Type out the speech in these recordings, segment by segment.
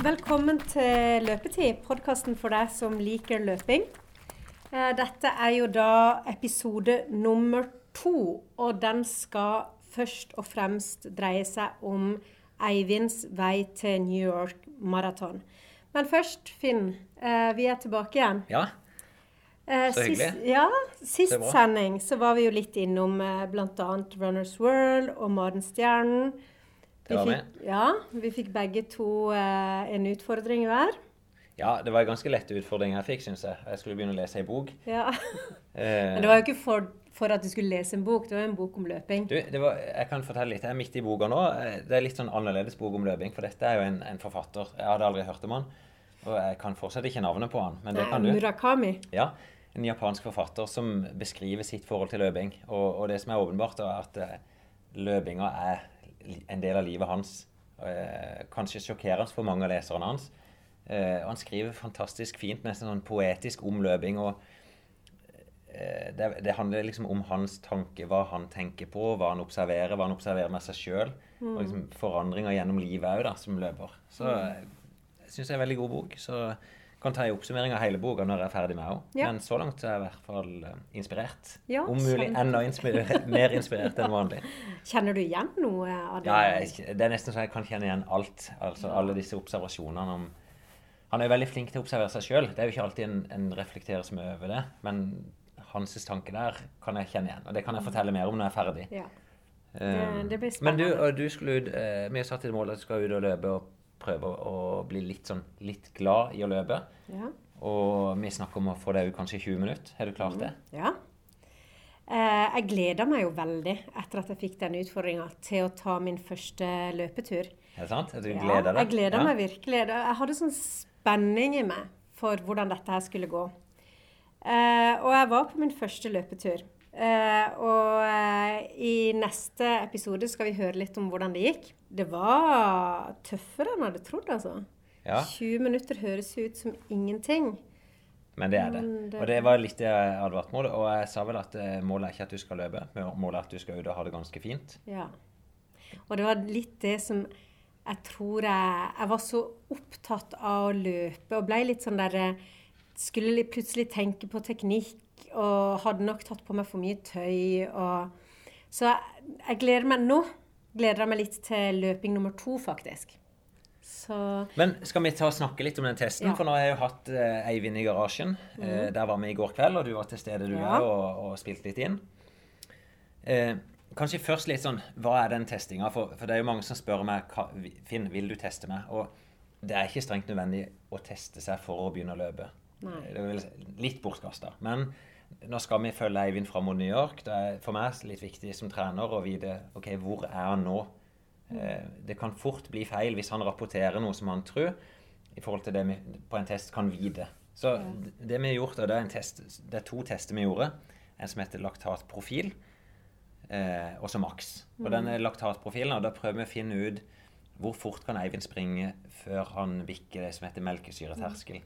Velkommen til Løpetid, podkasten for deg som liker løping. Eh, Dette er jo da episode nummer to, og den skal først og fremst dreie seg om Eivinds vei til New York Marathon. Men først, Finn, eh, vi er tilbake igjen. Ja, Eh, Så hyggelig. Sist, ja, sist sending så var vi jo litt innom bl.a. Runners World og Madenstjernen. Det var fikk, ja, vi fikk begge to eh, en utfordring hver. ja det var en ganske lett utfordring jeg fikk, syns jeg. Jeg skulle begynne å lese ei bok. Ja. Eh, Men det var jo ikke for, for at du skulle lese en bok, det var en bok om løping. du, det var, jeg kan fortelle litt. Jeg er midt i boka nå. Eh, Det er litt sånn annerledes bok om løping, for dette er jo en, en forfatter. Jeg hadde aldri hørt om han. Og jeg kan fortsatt ikke navnet på han, men det Nei, kan du. Murakami. Ja, En japansk forfatter som beskriver sitt forhold til løping. Og, og det som er åpenbart, er at eh, løpinga er en del av livet hans. Eh, kanskje sjokkerende for mange av leserne hans. Eh, og han skriver fantastisk fint, nesten sånn poetisk omløping. og eh, det, det handler liksom om hans tanke, hva han tenker på, hva han observerer, hva han observerer med seg sjøl. Og liksom forandringer gjennom livet òg, som løper. Så eh, jeg syns det er en veldig god bok. Så kan ta en oppsummering av hele boka når jeg er ferdig med henne. Ja. Men så langt er jeg i hvert fall eh, inspirert. Ja, Om mulig sant. enda inspirert, mer inspirert enn vanlig. Kjenner du igjen noe av det? Ja, jeg, det er nesten så jeg kan kjenne igjen alt. Altså alle disse observasjonene om Han er jo veldig flink til å observere seg sjøl. Det er jo ikke alltid en, en reflekterer så mye over det. Men hans tanke der kan jeg kjenne igjen. Og det kan jeg fortelle mer om når jeg er ferdig. Ja. Det, det blir Men du, spennende. du skulle ut eh, Vi satt et mål at du skal ut og løpe og prøve å bli litt sånn litt glad i å løpe. Ja. Og vi snakker om å få deg ut kanskje i 20 minutter. Har du klart det? Ja. Eh, jeg gleder meg jo veldig etter at jeg fikk den utfordringa til å ta min første løpetur. Er det sant? Du gleder deg? Ja, jeg gleder meg virkelig. Jeg hadde sånn spenning i meg for hvordan dette her skulle gå. Eh, og jeg var på min første løpetur. Eh, og uh, i neste episode skal vi høre litt om hvordan det gikk. Det var tøffere enn jeg hadde trodd, altså. Ja. 20 minutter høres ut som ingenting. Men det er det. Og det var litt det jeg advarte mot. Og jeg sa vel at eh, målet er ikke at du skal løpe, men målet er at du skal ut og ha det ganske fint. Ja. Og det var litt det som jeg tror jeg Jeg var så opptatt av å løpe og ble litt sånn der eh, Skulle plutselig tenke på teknikk og hadde nok tatt på meg for mye tøy og Så jeg, jeg gleder meg nå. Gleder jeg meg litt til løping nummer to, faktisk. Så Men skal vi ta og snakke litt om den testen? Ja. For nå har jeg jo hatt eh, Eivind i garasjen. Eh, der var vi i går kveld, og du var til stede du Ja. og, og spilte litt inn. Eh, kanskje først litt sånn Hva er den testinga? For, for det er jo mange som spør meg "Hva- Finn, vil du teste meg? Og det er ikke strengt nødvendig å teste seg for å begynne å løpe. Nei. Det er litt bortkasta. Men nå skal vi følge Eivind fram mot New York. Det er for meg litt viktig som trener å vite ok, hvor er han nå. Eh, Det kan fort bli feil hvis han rapporterer noe som han tror, i forhold til det vi på en test kan vite. Så det vi har gjort, det er, en test, det er to tester vi gjorde. En som heter laktatprofil, eh, og så maks. Og denne laktatprofilen, og da prøver vi å finne ut hvor fort kan Eivind springe før han bikker det som heter melkesyreterskel.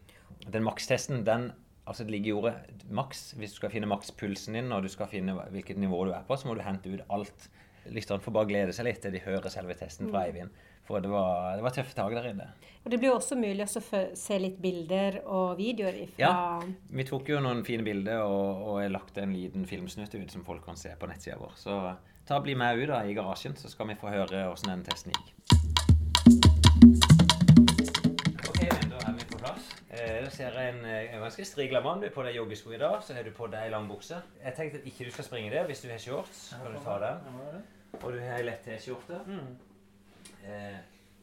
Den makstesten, den altså det ligger i ordet maks. Hvis du skal finne makspulsen din, og du skal finne hvilket nivå du er på, så må du hente ut alt. Lytterne får bare glede seg litt til de hører selve testen fra Eivind. For det var, det var tøffe tak der inne. Og det blir også mulig å se litt bilder og videoer ifra Ja. Vi tok jo noen fine bilder, og, og jeg lagt en liten filmsnutt ut som folk kan se på nettsida vår. Så ta bli med ut da i garasjen, så skal vi få høre åssen den testen gikk. Plass. Eh, ser en, eh, en ganske strigla mann. Du er på deg joggesko i dag, så har du på deg lang bukse. Jeg tenkte at ikke du skal springe der. Hvis du har shorts, kan du ta den. Og du har ei lett T-skjorte. Eh,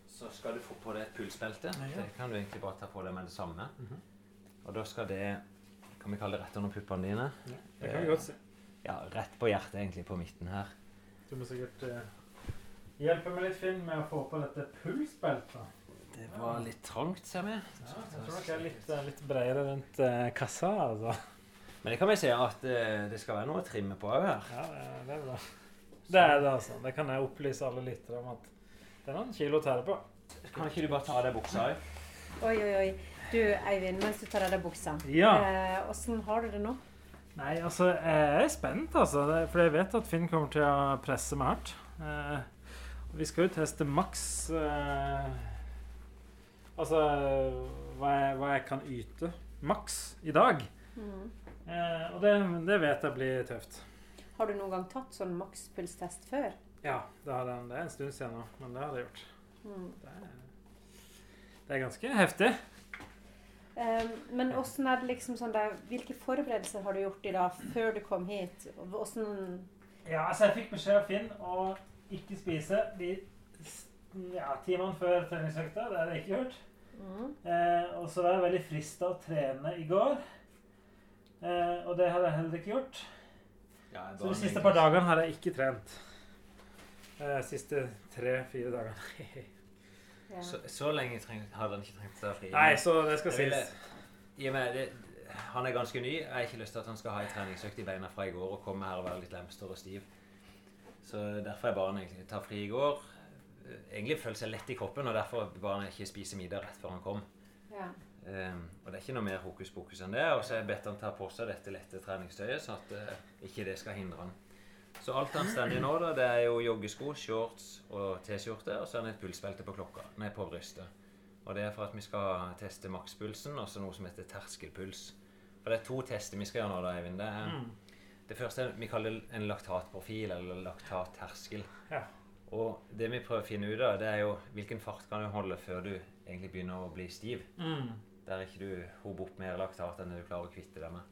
så skal du få på deg et pulsbelte. Det kan du egentlig bare ta på deg med det samme. Og da skal det Kan vi kalle det rett under puppene dine? Ja, Det kan vi godt se. Ja, rett på hjertet, egentlig, på midten her. Du må sikkert eh, hjelpe meg litt, Finn, med å få på dette pulsbeltet. Det var litt trangt, ser vi. Ja, jeg tror dere er litt, eh, litt bredere rundt eh, kassa, altså. Men det kan vi si at eh, det skal være noe å trimme på òg her. Ja, det, er bra. Det er det, altså. Det kan jeg opplyse alle lyttere om at det er noen kilo å tære på. Kan ikke du bare ta av deg buksa òg? Oi, oi, oi. Du, Eivind, mens du tar av deg buksa. Ja. Eh, har du det nå? Nei, altså, jeg er spent, altså. For jeg vet at Finn kommer til å presse meg hardt. Eh, vi skal jo teste maks eh, Altså hva jeg, hva jeg kan yte maks i dag. Mm. Eh, og det, det vet jeg blir tøft. Har du noen gang tatt sånn makspulstest før? Ja, det, har den, det er en stund siden nå, men det har jeg gjort. Mm. Det er, det er ganske heftig. Um, men åssen er det liksom sånn der, Hvilke forberedelser har du gjort i dag før du kom hit? Åssen Ja, altså jeg fikk beskjed av Finn å ikke spise de ja, timene før treningsøkta. Det hadde jeg ikke gjort. Mm. Eh, og så var jeg veldig frista å trene i går. Eh, og det hadde jeg heller ikke gjort. Ja, Så de siste par dagene har jeg ikke trent. Eh, siste tre-fire dagene. ja. Så, så lenge hadde han ikke trengt å ta fri. Nei, så det skal sies. I og med det, han er ganske ny. Jeg har ikke lyst til at han skal ha en treningsøkt i beina fra i går og komme her og være litt lemster og stiv. Så derfor er barnet egentlig ta fri i går. Egentlig føler seg lett i kroppen, og derfor bare ikke spise middag rett før han kom. ja. Um, og det er ikke noe mer hokus pokus enn det. Og så har jeg bedt han ta på seg dette lette treningstøyet, så at uh, ikke det skal hindre han. Så alt han står i nå, da, det er jo joggesko, shorts og T-skjorte, og så er det et pulsbelte på klokka, nei, på brystet. Og det er for at vi skal teste makspulsen, og så noe som heter terskelpuls. For det er to tester vi skal gjøre nå, da, Eivind. Det, er, Mm. det første vi kaller en laktatprofil, eller laktatterskel. Ja. Og det vi prøver å finne ut av, det er jo hvilken fart kan du holde før du egentlig begynner å bli stiv. Mm. Der ikke du hober opp mer laktat enn du klarer å kvitte deg med.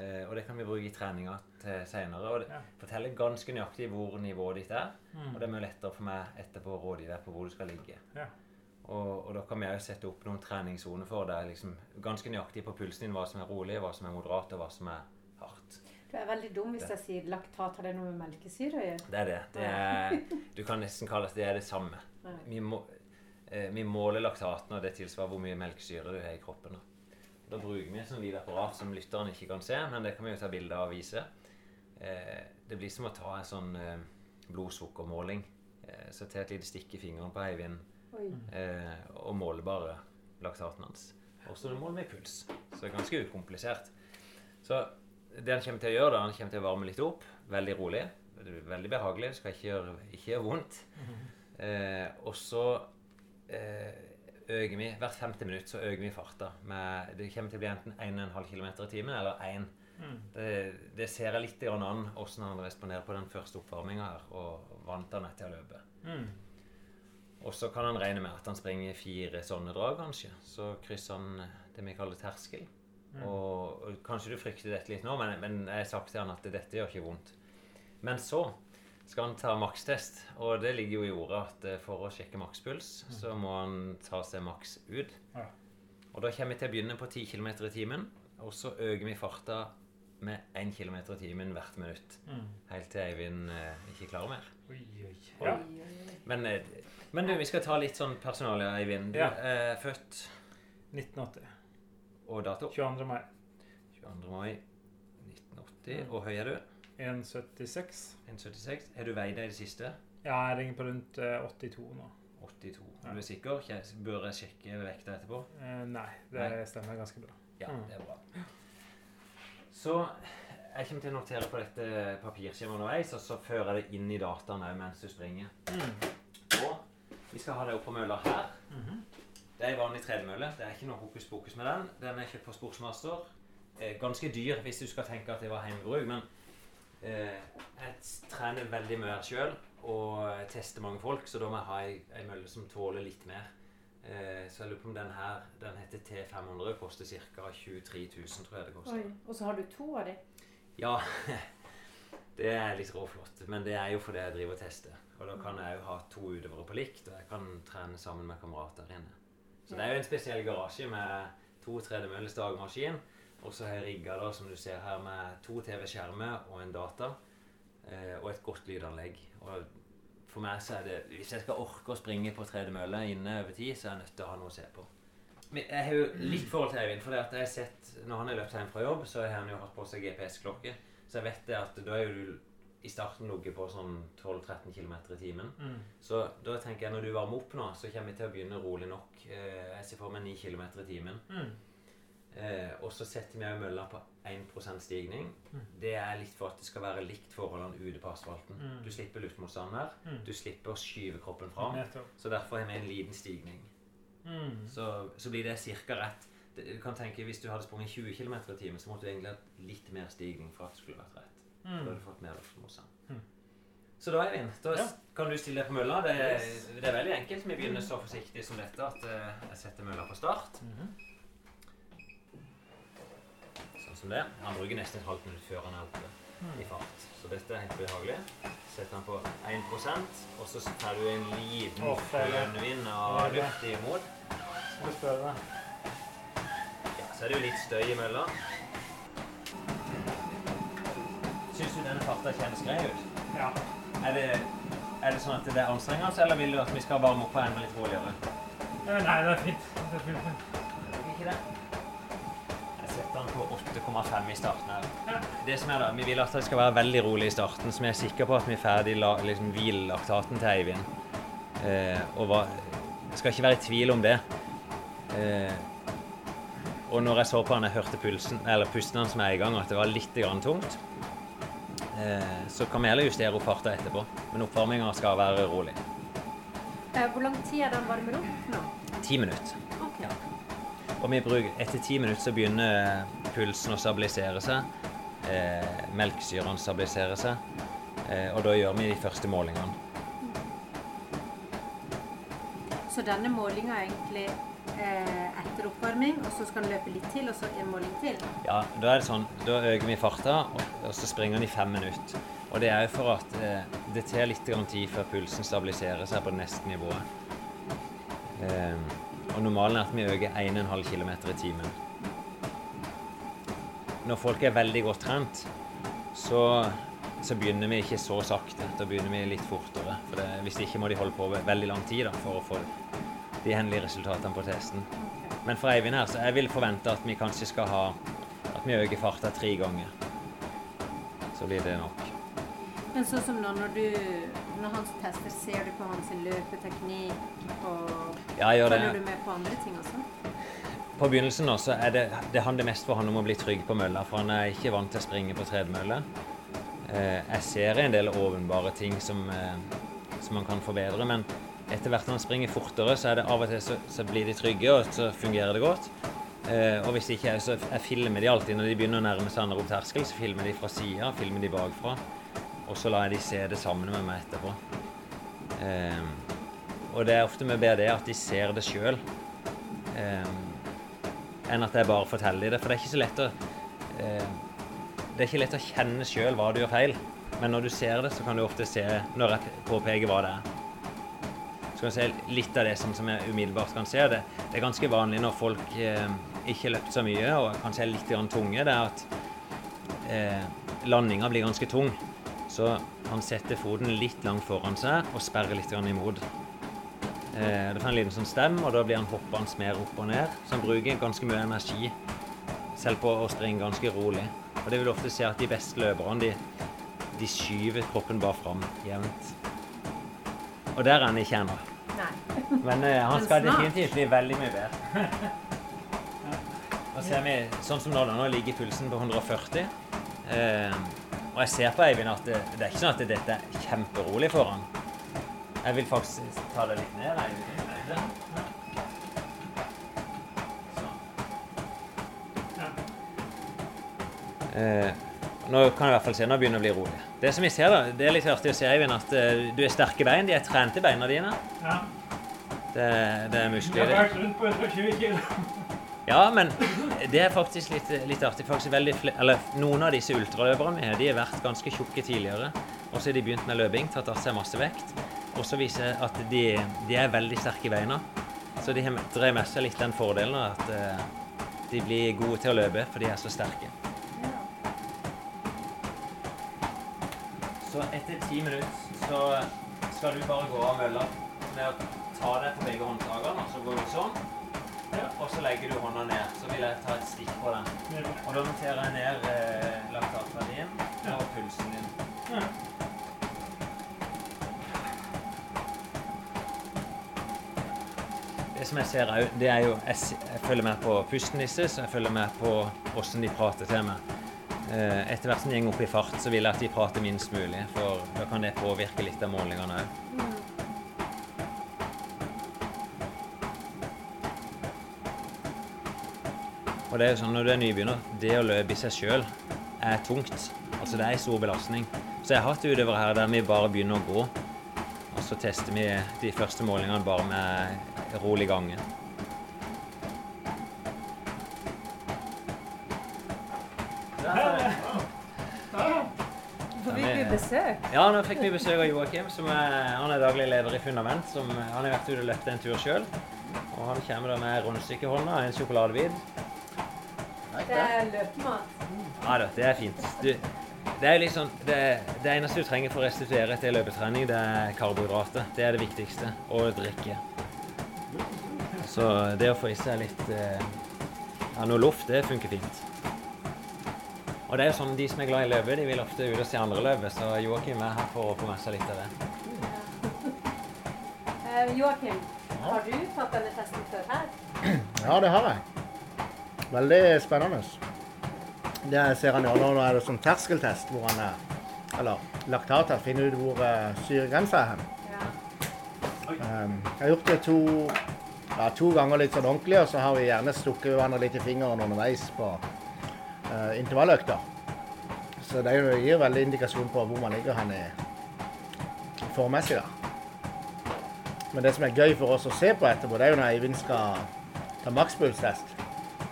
Eh, og det kan vi bruke i treninga til seinere. Og det Ja. forteller ganske nøyaktig hvor nivået ditt er. Mm. Og det er mye lettere for meg etterpå å rådgi deg på hvor du skal ligge. Ja. Og, og da kan vi òg sette opp noen treningssoner for deg. Liksom, ganske nøyaktig på pulsen din hva som er rolig, hva som er moderat, og hva som er. Du er veldig dum hvis jeg sier laktat. Har det noe med melkesyre å gjøre? Det er det. det er, du kan nesten kalle det, det er det samme. Vi, må, eh, vi måler laktaten, og det tilsvarer hvor mye melkesyre du har i kroppen. Da, bruker vi et sånt lite apparat som lytteren ikke kan se, men det kan vi jo ta bilde av og vise. Eh, det blir som å ta en sånn eh, blodsukkermåling. Så ta et lite stikk i fingeren på Eivind og måle bare laktaten hans. Og så måler vi puls. Så det er ganske ukomplisert. Så det han kommer til å gjøre, da, han kommer til å varme litt opp. Veldig rolig. Veldig behagelig. Skal ikke gjøre, ikke gjøre vondt. Eh, og så eh, øker vi hvert femte minutt så øker vi farta. Med, det kommer til å bli enten 1,5 km i timen eller 1. Mm. Det, det ser jeg litt an hvordan han responderer på den første oppvarminga her, og vant han etter å løpe. Mm. Og så kan han regne med at han springer fire sånne drag, kanskje. Så krysser han det vi kaller terskel. Mm. Og, og kanskje du frykter dette litt nå, men, men jeg har sagt til han at dette gjør ikke vondt. Men så skal han ta makstest, og det ligger jo i ordet at eh, for å sjekke makspuls, så må han ta seg maks ut. Ja. Og da kommer vi til å begynne på 10 km i timen, og så øker vi farta med 1 km i timen hvert minutt. Mm. Helt til Eivind eh, ikke klarer mer. Oi, oi. Ja. Men, eh, men du, vi skal ta litt sånn personalia, Eivind. Du Ja. er født 1980. og dato? 22. mai. 22. mai 1980. Og høy er du? 1,76. 1,76. Har du veid deg i det siste? Ja, jeg ringer på rundt eh, 82 nå. 82. Ja. Du er sikker? Bør jeg sjekke vekta etterpå? Eh, nei, det Nei. stemmer ganske bra. Ja, Mm. det er bra. Så jeg kommer til å notere på dette papirskjemaet underveis, og så fører jeg det inn i dataen mens du springer. Mm. Og vi skal ha det opp på mølla her. Mhm. Det er en vanlig tredemølle. Det er ikke noe hokus pokus med den. Den er kjøpt på Sportsmaster. Eh, ganske dyr hvis du skal tenke at det var hjemmebruk, men eh, jeg trener veldig mye sjøl og tester mange folk, så da må jeg ha ei, ei mølle som tåler litt mer. Eh, så jeg lurer på om den her Den heter T500, koster ca. 23 000, tror jeg det koster. Oi. Og så har du to av de. Ja, det er litt råflott. Men det er jo fordi jeg driver og tester. Og da kan jeg jo ha to utøvere på likt, og jeg kan trene sammen med kamerater inne. Så det er jo en spesiell garasje med to tredemøller stagmaskin. Og så har jeg rigga da, som du ser her, med to TV-skjermer og en data. Eh, og et godt lydanlegg. Og for meg så er det Hvis jeg skal orke å springe på tredemølle inne over tid, så er jeg nødt til å ha noe å se på. Men jeg har jo litt forhold til Eivind. For det at jeg har sett, når han har løpt hjem fra jobb, så har han jo hatt på seg GPS-klokke. Så jeg vet det at da er jo du i starten ligget på sånn 12-13 km i timen. Mm. Så da tenker jeg når du varmer opp nå, så kommer vi til å begynne rolig nok. Eh, jeg ser for meg 9 km i timen. Mm. Eh, og så setter vi òg mølla på 1 stigning. Mm. Det er litt for at det skal være likt forholdene ute på asfalten. Mm. Du slipper luftmotstand her. Mm. Du slipper å skyve kroppen fram. Så derfor har vi en liten stigning. Mm. så, så blir det ca. rett. Du kan tenke Hvis du hadde sprunget 20 km i timen, så måtte du egentlig hatt litt mer stigning for at det skulle vært rett. Da hadde Mm. du fått mer luftmotstand. Mm. Så da, Eivind, da Ja. kan du stille deg på mølla. Det, det er veldig enkelt. Vi begynner så forsiktig som dette at eh, jeg setter mølla på start. Mhm. Sånn som det. Han bruker nesten et halvt minutt før han er oppe i fart. Så dette er helt behagelig. Setter han på 1% og så tar du en liten Å, grønnvind av luft imot. Skal du spørre deg? Ja, så er det jo litt støy i mølla. Syns du denne farta kjennes grei ut? Ja. Er det, er det sånn at det er anstrengende, eller vil du at vi skal varme opp på enda litt roligere? Eh, Nei, det er fint. Det er fint. Ikke det? Jeg setter den på 8,5 i starten her. Ja. Det som er da, Vi vil at det skal være veldig rolig i starten, så vi er sikre på at vi er ferdig la, liksom, hvilelaktaten til Eivind. Eh, og hva, skal ikke være i tvil om det. Eh, og når jeg så på han, jeg hørte pulsen, eller pusten hans med en gang, at det var litt grann tungt. Eh, så kan vi heller justere opp farta etterpå. Men oppvarminga skal være rolig. Eh, Hvor lang tid er den varmer opp nå? Ti minutter. Okay. Ja. Og vi bruker, etter ti minutter så begynner pulsen å stabilisere seg. Eh, melkesyrene stabiliserer seg. Eh, og da gjør vi de første målingene. Så denne målinga er egentlig etter oppvarming, og så skal den løpe litt til, og så en måling til? Ja, da er det sånn, da øker vi farta, og, så springer den i fem minutter. Og det er jo for at eh, det tar litt tid før pulsen stabiliserer seg på det neste nivået. Eh, og normalen er at vi øker 1,5 km i timen. Når folk er veldig godt trent, så, så begynner vi ikke så sakte. Da begynner vi litt fortere. For det, hvis ikke må de holde på veldig lang tid da, for å få de endelige resultatene på testen. Men for Eivind her, så jeg vil forvente at vi kanskje skal ha At vi øker farta tre ganger. Så blir det nok. Men sånn som nå, når, du, når han tester, ser du på hans løpeteknikk og Ja, jeg gjør følger det. du med på andre ting også? På begynnelsen nå, så er det, det handler mest for han om å bli trygg på mølla, for han er ikke vant til å springe på tredemølle. Eh, jeg ser en del åpenbare ting som, eh, som man kan forbedre, men etter hvert når man springer fortere, så er det av og til så, så blir de trygge, og så fungerer det godt. Eh, og hvis ikke, så jeg filmer de alltid når de begynner å nærme seg andre opp terskel, så filmer de fra sida, filmer de bakfra, og så lar jeg de se det sammen med meg etterpå. Eh, og det er ofte med BD at de ser det sjøl. Eh, enn at jeg bare forteller dem det. For det er ikke så lett å eh, Det er ikke lett å kjenne sjøl hva du gjør feil. Men når du ser det, så kan du ofte se når jeg påpeker hva det er. Jeg se litt av det som, som jeg umiddelbart kan se. Det, det er ganske vanlig når folk eh, ikke har løpt så mye og kanskje er litt tunge, det er at eh, landinga blir ganske tung. Så han setter foten litt langt foran seg og sperrer litt imot. Eh, det får en liten sånn stem, og da blir han hoppende mer opp og ned. Så han bruker ganske mye energi selv på å springe ganske rolig. Og det vil ofte se at de beste løperne, de, de skyver kroppen bare fram jevnt. Og der er han ikke ennå. Men uh, han skal definitivt bli veldig mye bedre. Nå ser vi, sånn som nå, da, nå ligger pulsen på 140. Uh, og jeg ser på Eivind at det, det er ikke sånn at dette er kjemperolig for han. Jeg vil faktisk ta det litt ned. Eivind. Uh, nå kan jeg i hvert fall se, nå begynner det å bli rolig. Det som vi ser da, det er litt artig å se, Eivind, at uh, du er sterke bein. De er trente beina dine. Ja. Det, det er Jeg har vært rundt på 120 kilo. Ja, men det er faktisk litt, litt artig. Faktisk veldig eller Noen av disse ultraløperne vi har, de har vært ganske tjukke tidligere. Og så har de begynt med løping, tatt av seg masse vekt. Og så viser at de, de er veldig sterke i beina. Så de dreier med seg litt den fordelen at eh, de blir gode til å løpe, for de er så sterke. Så etter ti minutter så skal du bare gå av mølla med å ta deg på begge håndtakene, så går du sånn. Ja. Og så legger du hånda ned. Så vil jeg ta et stikk på den. Ja. Og da noterer jeg ned eh, laktatverdien og pulsen din. Ja. Det som jeg ser òg, det er jo jeg, jeg følger med på pusten deres, og jeg følger med på hvordan de prater til meg. Eh, etter hvert som de går opp i fart, så vil jeg at de prater minst mulig, for da kan det påvirke litt av målingene òg. Og det er jo sånn når du er nybegynner, det å løpe i seg sjøl er tungt. Altså det er en stor belastning. Så jeg har hatt utøvere her der vi bare begynner å gå. Og så tester vi de første målingene bare med rolig gange. Besøk? Ja, nå fikk vi besøk av Joakim. som er, Han er daglig leder i Fundament. Som, han har vært ute og løpt en tur sjøl. Og han kommer da med rundstykkehånda, en sjokoladebit. Det er løpemat. Ja da, det er fint. Du, det er liksom det, det eneste du trenger for å restituere etter løpetrening, det er karbohydrater. Det er det viktigste. Og drikke. Så det å få i seg litt eh, ja, noe luft, det funker fint. Og det er jo sånn, De som er glad i løpet, de vil ofte ut og se andre løpe, så Joakim er her for å få med seg litt av det. Eh, Joakim, har du tatt denne testen før her? Ja, det har jeg. Veldig spennende. Det ser han gjør nå, nå er det sånn terskeltest hvor han er Eller laktattest, finne ut hvor uh, syregrensa er hen. Ja. Um, jeg har gjort det to, ja, to ganger litt sånn ordentlig, og så har vi gjerne stukket hverandre litt i fingeren underveis på uh, intervalløkta. Så det gir veldig indikasjon på hvor man ligger hen i formmessig. Men det som er gøy for oss å se på etterpå, det er jo når Eivind skal ta makspulstest.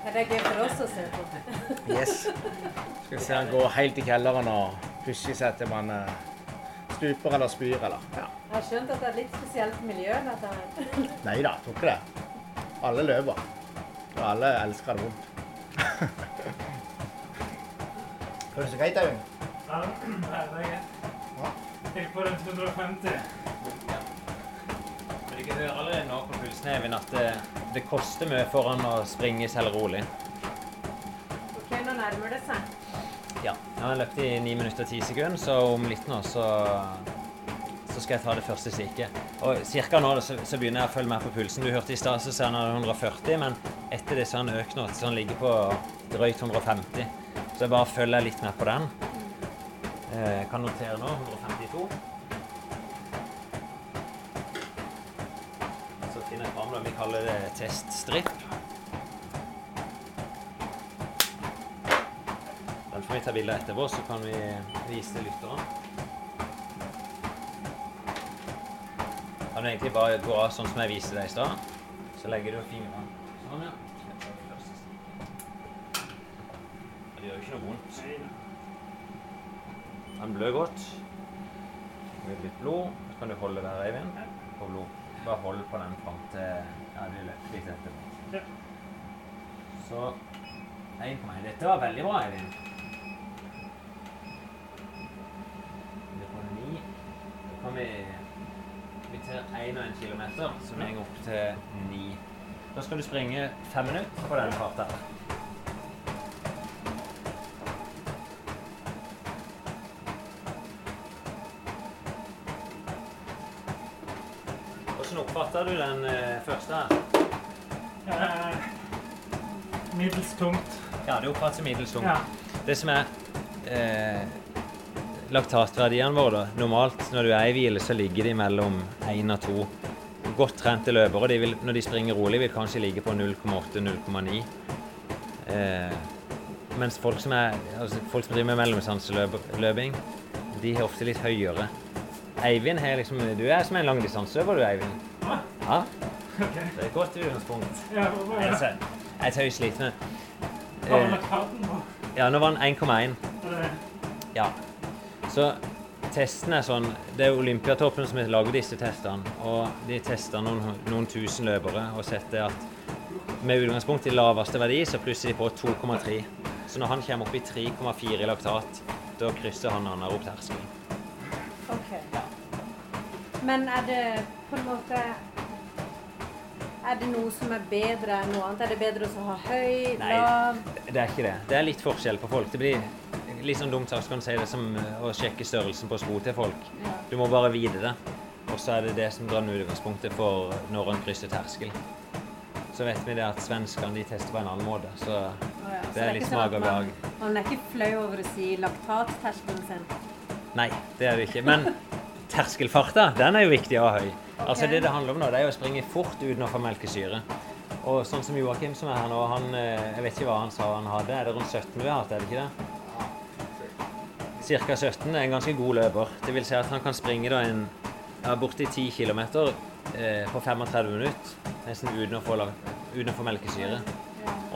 Ja, det er gøy for oss å se på. Yes. Skal vi se han går helt i kjelleren og pusher seg til man eh, stuper eller spyr eller ja. Jeg har skjønt at det er litt spesielt miljø, dette her. Nei da, tror ikke det. Alle løper. Og alle elsker det vondt. Går det så greit, Eivind? Ja, det er greit. Ja. Ligger på rundt 150. Dere hører allerede nå på pulsen at det, det koster mye for han å springe selv rolig. Ok, nå nærmer det seg. Ja. Nå har løpt i 9 minutter og 10 sekunder, så om litt nå så, så skal jeg ta det første stikket. Og cirka nå så, så begynner jeg å følge med på pulsen. Du hørte i stad så sa han hadde 140, men etter det så har han økt nå, så han ligger på drøyt 150. Så jeg bare følger litt med på den. Eh, Jeg kan notere nå 152. Så jeg vi kaller det teststripp. Den får vi ta bilde etterpå, så kan vi vise til lytteren. Kan du egentlig bare gå av sånn som jeg viste deg i stad. Så legger du fingrene sånn, ja. Det gjør jo ikke noe vondt. Den blør godt. Med litt blod. Så kan du holde der, Eivind. På blod. Bare hold på den fram til ja, det løper litt etterpå. Ja. Så 1,1. Dette var veldig bra, Eivind. 9. Da kan vi vi tar 1,1 km, vi henger opp til 9. Da skal du springe fem minutter på den farta. Du den eh, første? Eh, middels tungt. Ja, det oppfattes middels tungt. Ja. Det som er eh, laktatverdiene våre, da, normalt når du er i hvile, så ligger de mellom 1 og 2. Godt trente løpere, de vil, når de springer rolig, vil kanskje ligge på 0,8-0,9. Eh, mens folk som, er, altså, folk som driver med mellomdistanseløping, de er ofte litt høyere. Eivind er liksom Du er som en langdistanseløper, du, Eivind. Ja, det er et godt utgangspunkt. Jeg det? er er sliten. Ja, nå var den 1,1. Er Ja. Så testen er sånn Det er Olympiatoppen som har laget disse testene. Og de tester noen, noen tusen løpere og setter at med utgangspunkt i laveste verdi, så plusser de på 2,3. Så når han kommer opp i 3,4 i laktat, da krysser han annen opp terskelen. Ok. Men er det på en måte Er det noe som er bedre enn noe annet? Er det bedre å ha høy, Nei. lav? Det er ikke det. Det er litt forskjell på folk. Det blir litt sånn dumt sagt, kan si det som å sjekke størrelsen på sko til folk. Ja. Du må bare vite det. Og så er det det som drar utgangspunktet for når en krysser terskel. Så vet vi det at svenskene de tester på en annen måte. Så oh ja. Så det er litt sånn smak og behag. Man er ikke flau over å si laktatterskelen sin. Nei, det er det ikke. Men terskelfarta, den er jo viktig å ha høy. Altså Det det handler om nå, det er å springe fort uten å få melkesyre. Og sånn som Joakim som er her nå, han, eh, jeg vet ikke hva han sa han hadde. Er det rundt 17 vi har hatt, er det ikke det? Ca. 17 er en ganske god løper. Det vil si at han kan springe da en ja, borti 10 km eh, på 35 minutter, nesten uten å få, uten å få melkesyre.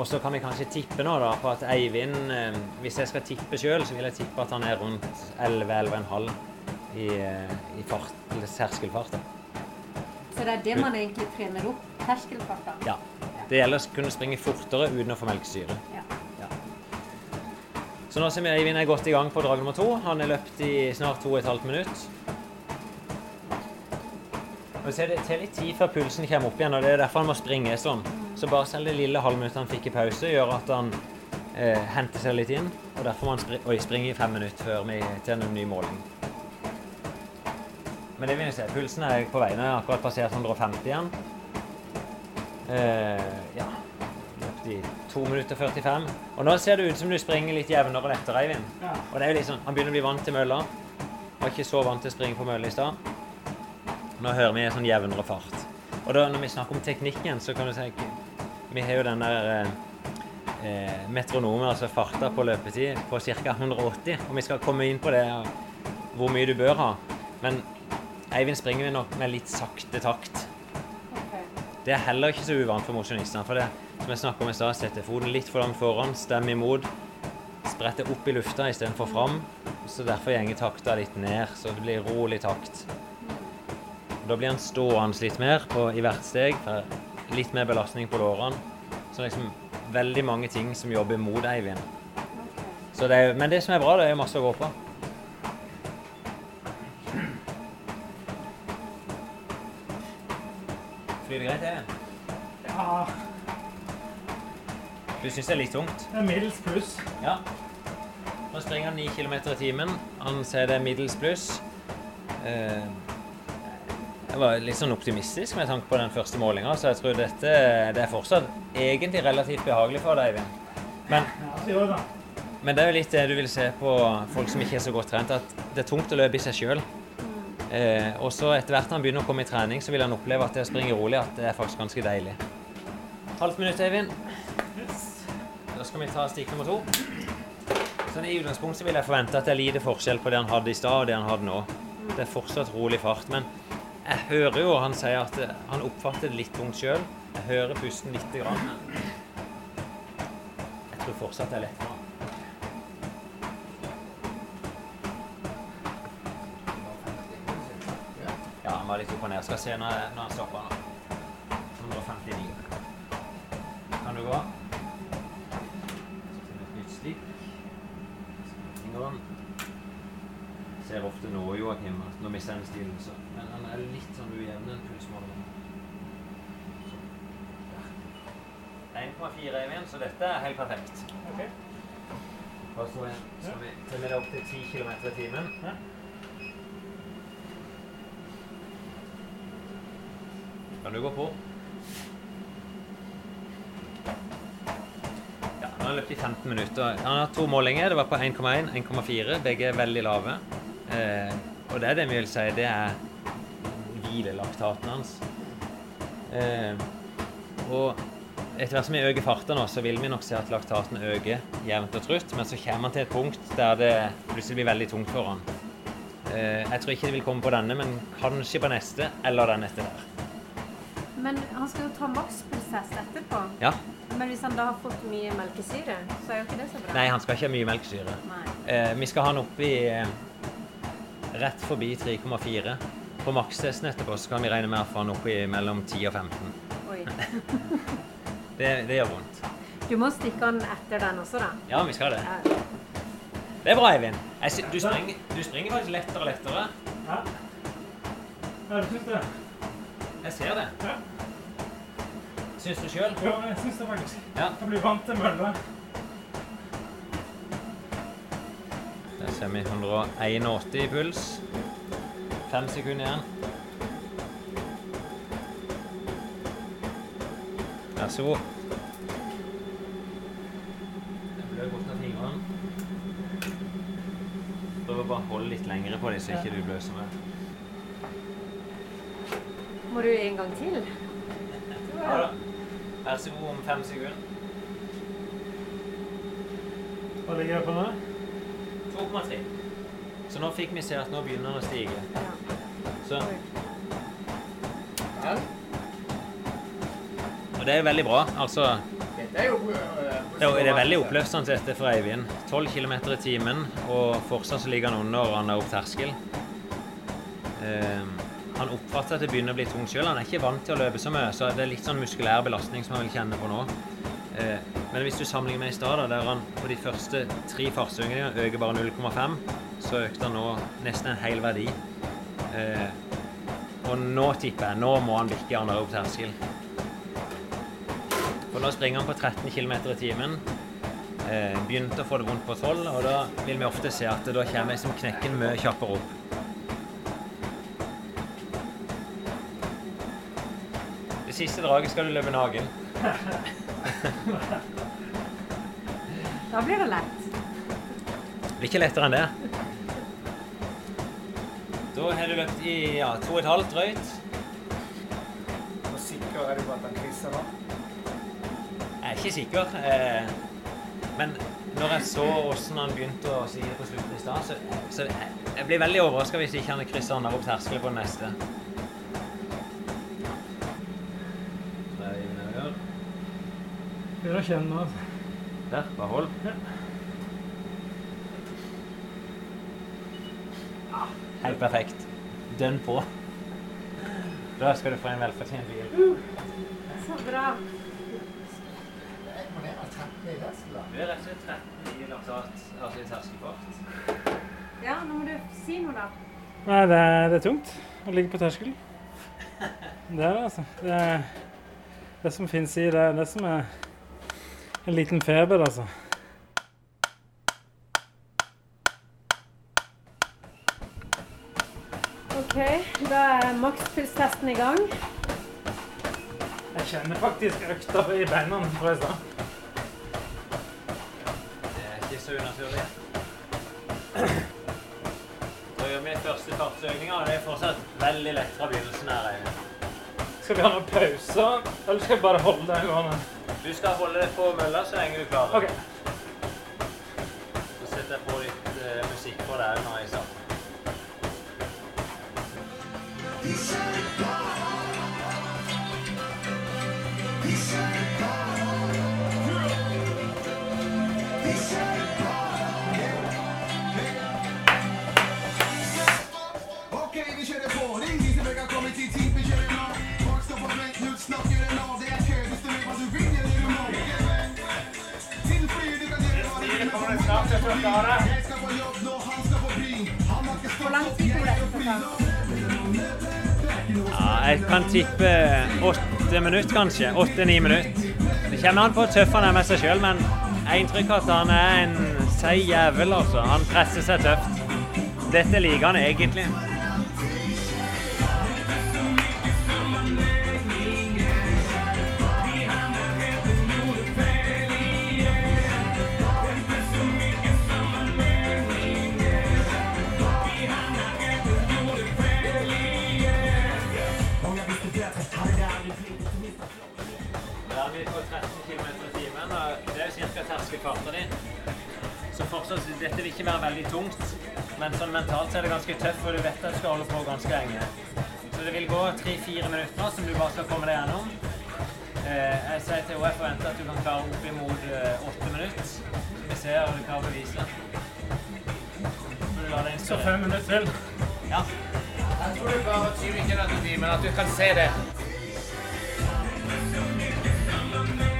Og så kan vi kanskje tippe nå da på at Eivind eh, Hvis jeg skal tippe sjøl, så vil jeg tippe at han er rundt 11-11,5 i, eh, i fart, eller terskelfart. da. Så det er det man egentlig trener opp? Terskelfarta? Ja. Det gjelder å kunne springe fortere uten å få melkesyre. Ja. Så nå som Eivind er godt i gang på drag nummer to, han er løpt i snart to og et halvt minutt. Og så er det tar litt tid før pulsen kommer opp igjen, og det er derfor han må springe sånn. Så bare selv det lille halvminuttet han fikk i pause, gjør at han eh, henter seg litt inn. Og derfor må han spri oi, springe i fem minutter før vi tjener en ny måling. Men det vil jeg si, pulsen er på vei. Nå har akkurat passert 150 igjen. Eh, ja, løpt i 2 minutter 45. Og nå ser det ut som du springer litt jevnere og lettere, Eivind. Ja. Og det er jo sånn, Han begynner å bli vant til mølla. Var ikke så vant til å springe på mølle i stad. Nå hører vi en sånn jevnere fart. Og da når vi snakker om teknikken, så kan du si Vi har jo den der eh, eh, metronomen, altså farta på løpetid, på ca. 180. Og vi skal komme inn på det, hvor mye du bør ha. Men Eivind springer vi nok med litt sakte takt. Det er heller ikke så uvant for mosjonistene. For det som jeg snakket om i stad, sette foten litt for langt foran, stemme imot, sprette opp i lufta istedenfor fram. Så derfor gjenger takta litt ned, så det blir rolig takt. Og Da blir han stående litt mer på, i hvert steg, for litt mer belastning på lårene. Så liksom veldig mange ting som jobber mot Eivind. Så det er, men det som er bra, det er masse å gå på. Flyr det greit, Eivind? Ja, Du syns det er litt tungt? det er middels pluss. Ja. Nå springer han 9 km i timen. Han sier det er middels pluss. Eh, jeg var litt sånn optimistisk med tanke på den første målinga, så jeg tror dette det er fortsatt egentlig relativt behagelig for deg, Eivind. Men, det. men det er jo litt det du vil se på folk som ikke er så godt trent, at det er tungt å løpe i seg sjøl. Eh, og så etter hvert når han begynner å komme i trening, så vil han oppleve at det å springe rolig, at det er faktisk ganske deilig. Halvt minutt, Eivind. Da skal vi ta stikk nummer to. Sånn I utgangspunktet vil jeg forvente at det er lite forskjell på det han hadde i stad og det han hadde nå. Det er fortsatt rolig fart, men jeg hører jo han sier at han oppfatter det litt tungt sjøl. Jeg hører pusten lite grann. Jeg tror fortsatt det er lett litt opp og ned. Skal se når, når han stopper nå. 159. Kan du gå? Stikk. Fingeren. Ser ofte nå, Joakim, at nå mister han stilen. Så. Men han er litt sånn ujevn, den pulsmåleren. Så. Der. 1,4 Eivind, så dette er helt perfekt. Ok. Og så skal vi telle det opp til 10 km i timen. Kan du gå på? Ja, han har løpt i 15 minutter. Han har to målinger. Det var på 1,1 1,4. Begge er veldig lave. Eh, og det er det vi vil si, det er hvilelaktaten hans. Eh, og etter hvert som vi øker farten nå, så vil vi nok se at laktaten øker jevnt og trutt, men så kommer han til et punkt der det plutselig blir veldig tungt for han. Eh, jeg tror ikke det vil komme på denne, men kanskje på neste, eller den etter der. Men han skal jo ta maksprosess etterpå. Ja. Men hvis han da har fått mye melkesyre, så er jo ikke det så bra. Nei, han skal ikke ha mye melkesyre. Eh, vi skal ha han oppi eh, rett forbi 3,4. På makstesten etterpå så kan vi regne med å få han oppi mellom 10 og 15. Oi. Det, det gjør vondt. Du må stikke han etter den også, da. Ja, vi skal det. Ja. Det er bra, Eivind. Jeg Du springer, du springer faktisk lettere og lettere. Ja. Ja, du syns det? Jeg ser det. Ja. Syns du sjøl? Ja, jeg syns det faktisk. Ja. Jeg blir vant til mølla. Der ser vi 181 i puls. Fem sekunder igjen. Vær så god. Det blør godt av fingrene. Prøv å bare holde litt lengre på dem, så ikke du bløser mer. Må du en gang til? Ja da. Vær så god om fem sekunder. Hva ligger det på nå? 2,3. Så nå fikk vi se at nå begynner den å stige. Ja. Og det er veldig bra. Altså, Dette er jo eh, det er, det er veldig oppløftende dette for Eivind. 12 km i timen, og fortsatt så ligger han under og han er opp terskel. Eh, han oppfatter at det begynner å bli tungt sjøl. Han er ikke vant til å løpe så mye, så det er litt sånn muskulær belastning som han vil kjenne på nå. Eh, men hvis du sammenligner med i stad, der han på de første tre fartsøkningene øker bare 0,5, så økte han nå nesten en hel verdi. Eh, og nå tipper jeg Nå må han bikke opp terskel. For nå springer han på 13 km i timen. Eh, begynte å få det vondt på 12, og da vil vi ofte se at da kommer jeg som knekken mye kjappere opp. Siste draget skal du løpe naken. Da blir det lett. Det blir ikke lettere enn det. Da har du løpt i ja, to og et halvt drøyt. Hvor sikker er du på at han krysser nå? Jeg er ikke sikker. Eh, men når jeg så åssen han begynte å si det på slutten i stad, så, så jeg, jeg blir veldig overraska hvis ikke han krysser han der opp terskelen på den neste. Begynner å kjenne nå. altså. Der, bare hold. Ja, helt perfekt. Dønn på. Da skal du få en velfortjent bil. Så bra. Må ned og tappe i terskelen. Du er rett og slett 13 i laktat, altså i terskelfart. Ja, nå må du si noe, da. Nei, det er, det er tungt å ligge på terskelen. Det er det, altså. Det, er, det som finnes i det, er det som er en liten feber, altså. OK, da er makspulstesten i gang. Jeg kjenner faktisk økta i beina fra i stad. Det er ikke så unaturlig. Da gjør vi første fartsøkninga, og det er fortsatt veldig lett fra begynnelsen her. Skal vi ha noen pauser, eller skal vi bare holde det gående? Du skal holde deg på mølla så lenge du klarer. Okay. Så setter jeg på litt uh, musikk på deg nå i starten. Jag ska på jobb, nå han ska på. Han inte Hvor lang tid tror dette tar? Ja, jeg kan tippe åtte minutter, kanskje. Åtte-ni minutter. Det kommer an på hvor tøff han er med seg sjøl, men jeg har inntrykk av at han er en seig jævel, altså. Han presser seg tøft. Dette liker han egentlig. Det er jo ca. terskelfarten din. Så fortsatt, dette vil ikke være veldig tungt, men sånn mentalt så er det ganske tøft, og du vet at du skal holde på ganske lenge. Så det vil gå 3-4 minutter nå, som du bare skal komme deg gjennom. Eh, jeg sier til henne jeg forventer at du kan klare opp imot eh, 8 minutter. Så vi ser om du klarer å bevise. Deg Så fem minutter til. Ja. Jeg tror du klarer 20 km i timen, at du kan se det.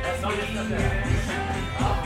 Det er sånn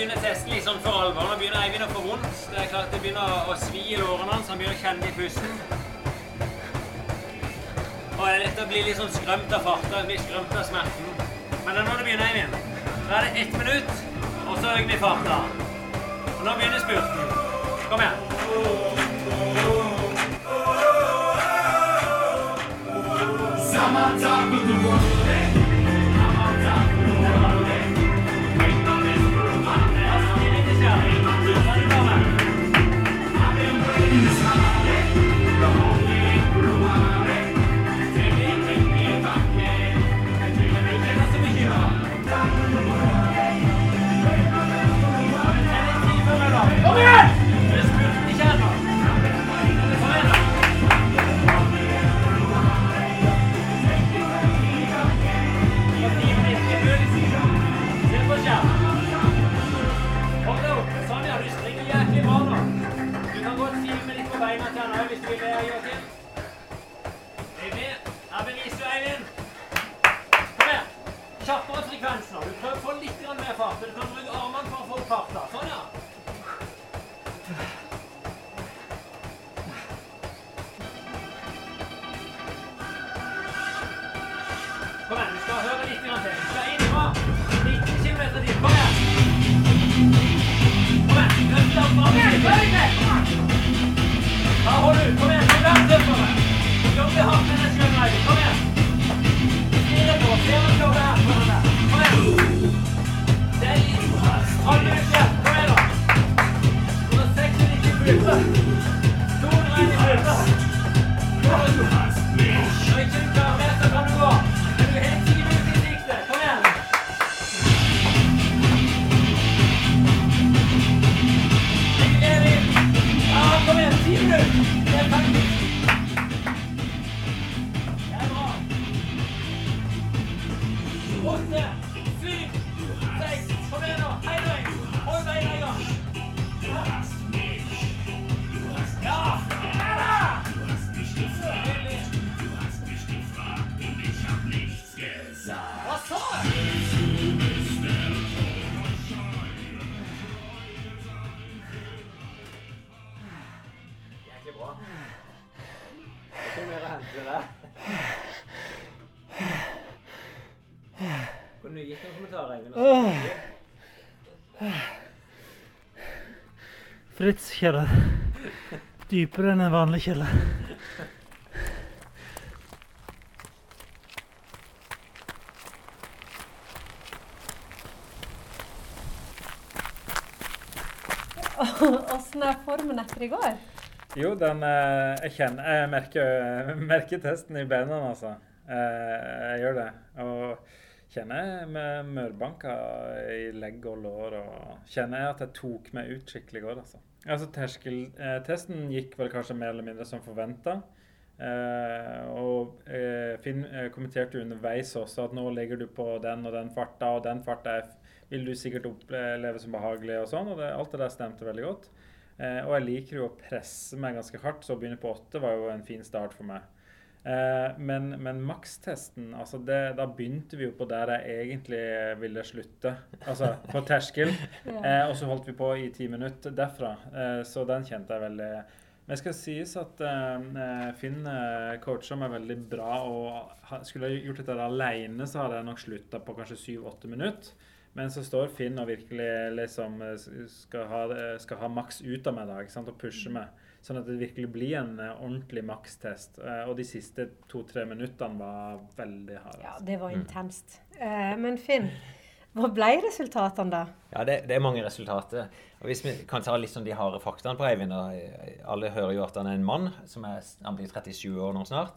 begynner testen litt sånn for alvor. Nå begynner Eivind å få vondt. Det er klart det begynner å svi i lårene hans. Han begynner å kjenne i pusten. Og det er lett å bli litt sånn skrømt av farta, bli skrømt av smerten. Men det er nå det begynner, Eivind. Da er det ett minutt, og så øker vi farta. Og nå begynner spurten. Kom igjen. Kom Åtte, syv, Fritz kjeller. Dypere enn en vanlig kjeller. Åssen er formen etter i går? Jo, den eh, Jeg kjenner Jeg merker, merker testen i beina, altså. Eh, jeg gjør det. Og kjenner med mørbanka i legg og lår. Og kjenner jeg at jeg tok meg ut skikkelig godt, altså. Altså, Terskeltesten gikk vel kanskje mer eller mindre som forventa. Eh, og eh, Finn eh, kommenterte underveis også at nå ligger du på den og den farta, og den farta vil du sikkert oppleve som behagelig og sånn. Og det, alt det der stemte veldig godt. Eh, og jeg liker jo å presse meg ganske hardt, så å begynne på åtte var jo en fin start for meg. Eh, men men makstesten, altså det, da begynte vi jo på der jeg egentlig ville slutte. Altså på terskel. Eh, og så holdt vi på i ti minutter derfra. Eh, så den kjente jeg veldig Men det skal sies at eh, Finn eh, coacha meg veldig bra. og ha- Skulle jeg gjort dette alene, så hadde jeg nok slutta på kanskje syv-åtte minutter. Men så står Finn og virkelig liksom eh, skal ha, eh, skal ha maks ut av meg da, og pushe meg. Sånn at det virkelig blir en eh, ordentlig makstest. Eh, og de siste to-tre minuttene var veldig harde. Ja, altså. det var intenst. Eh, men Finn, hva ble resultatene da? Ja, det, det er mange resultater. Og Hvis vi kan ta litt sånn de harde faktaene på Eivind. Alle hører jo at han er en mann. som er, Han blir 37 år nå snart.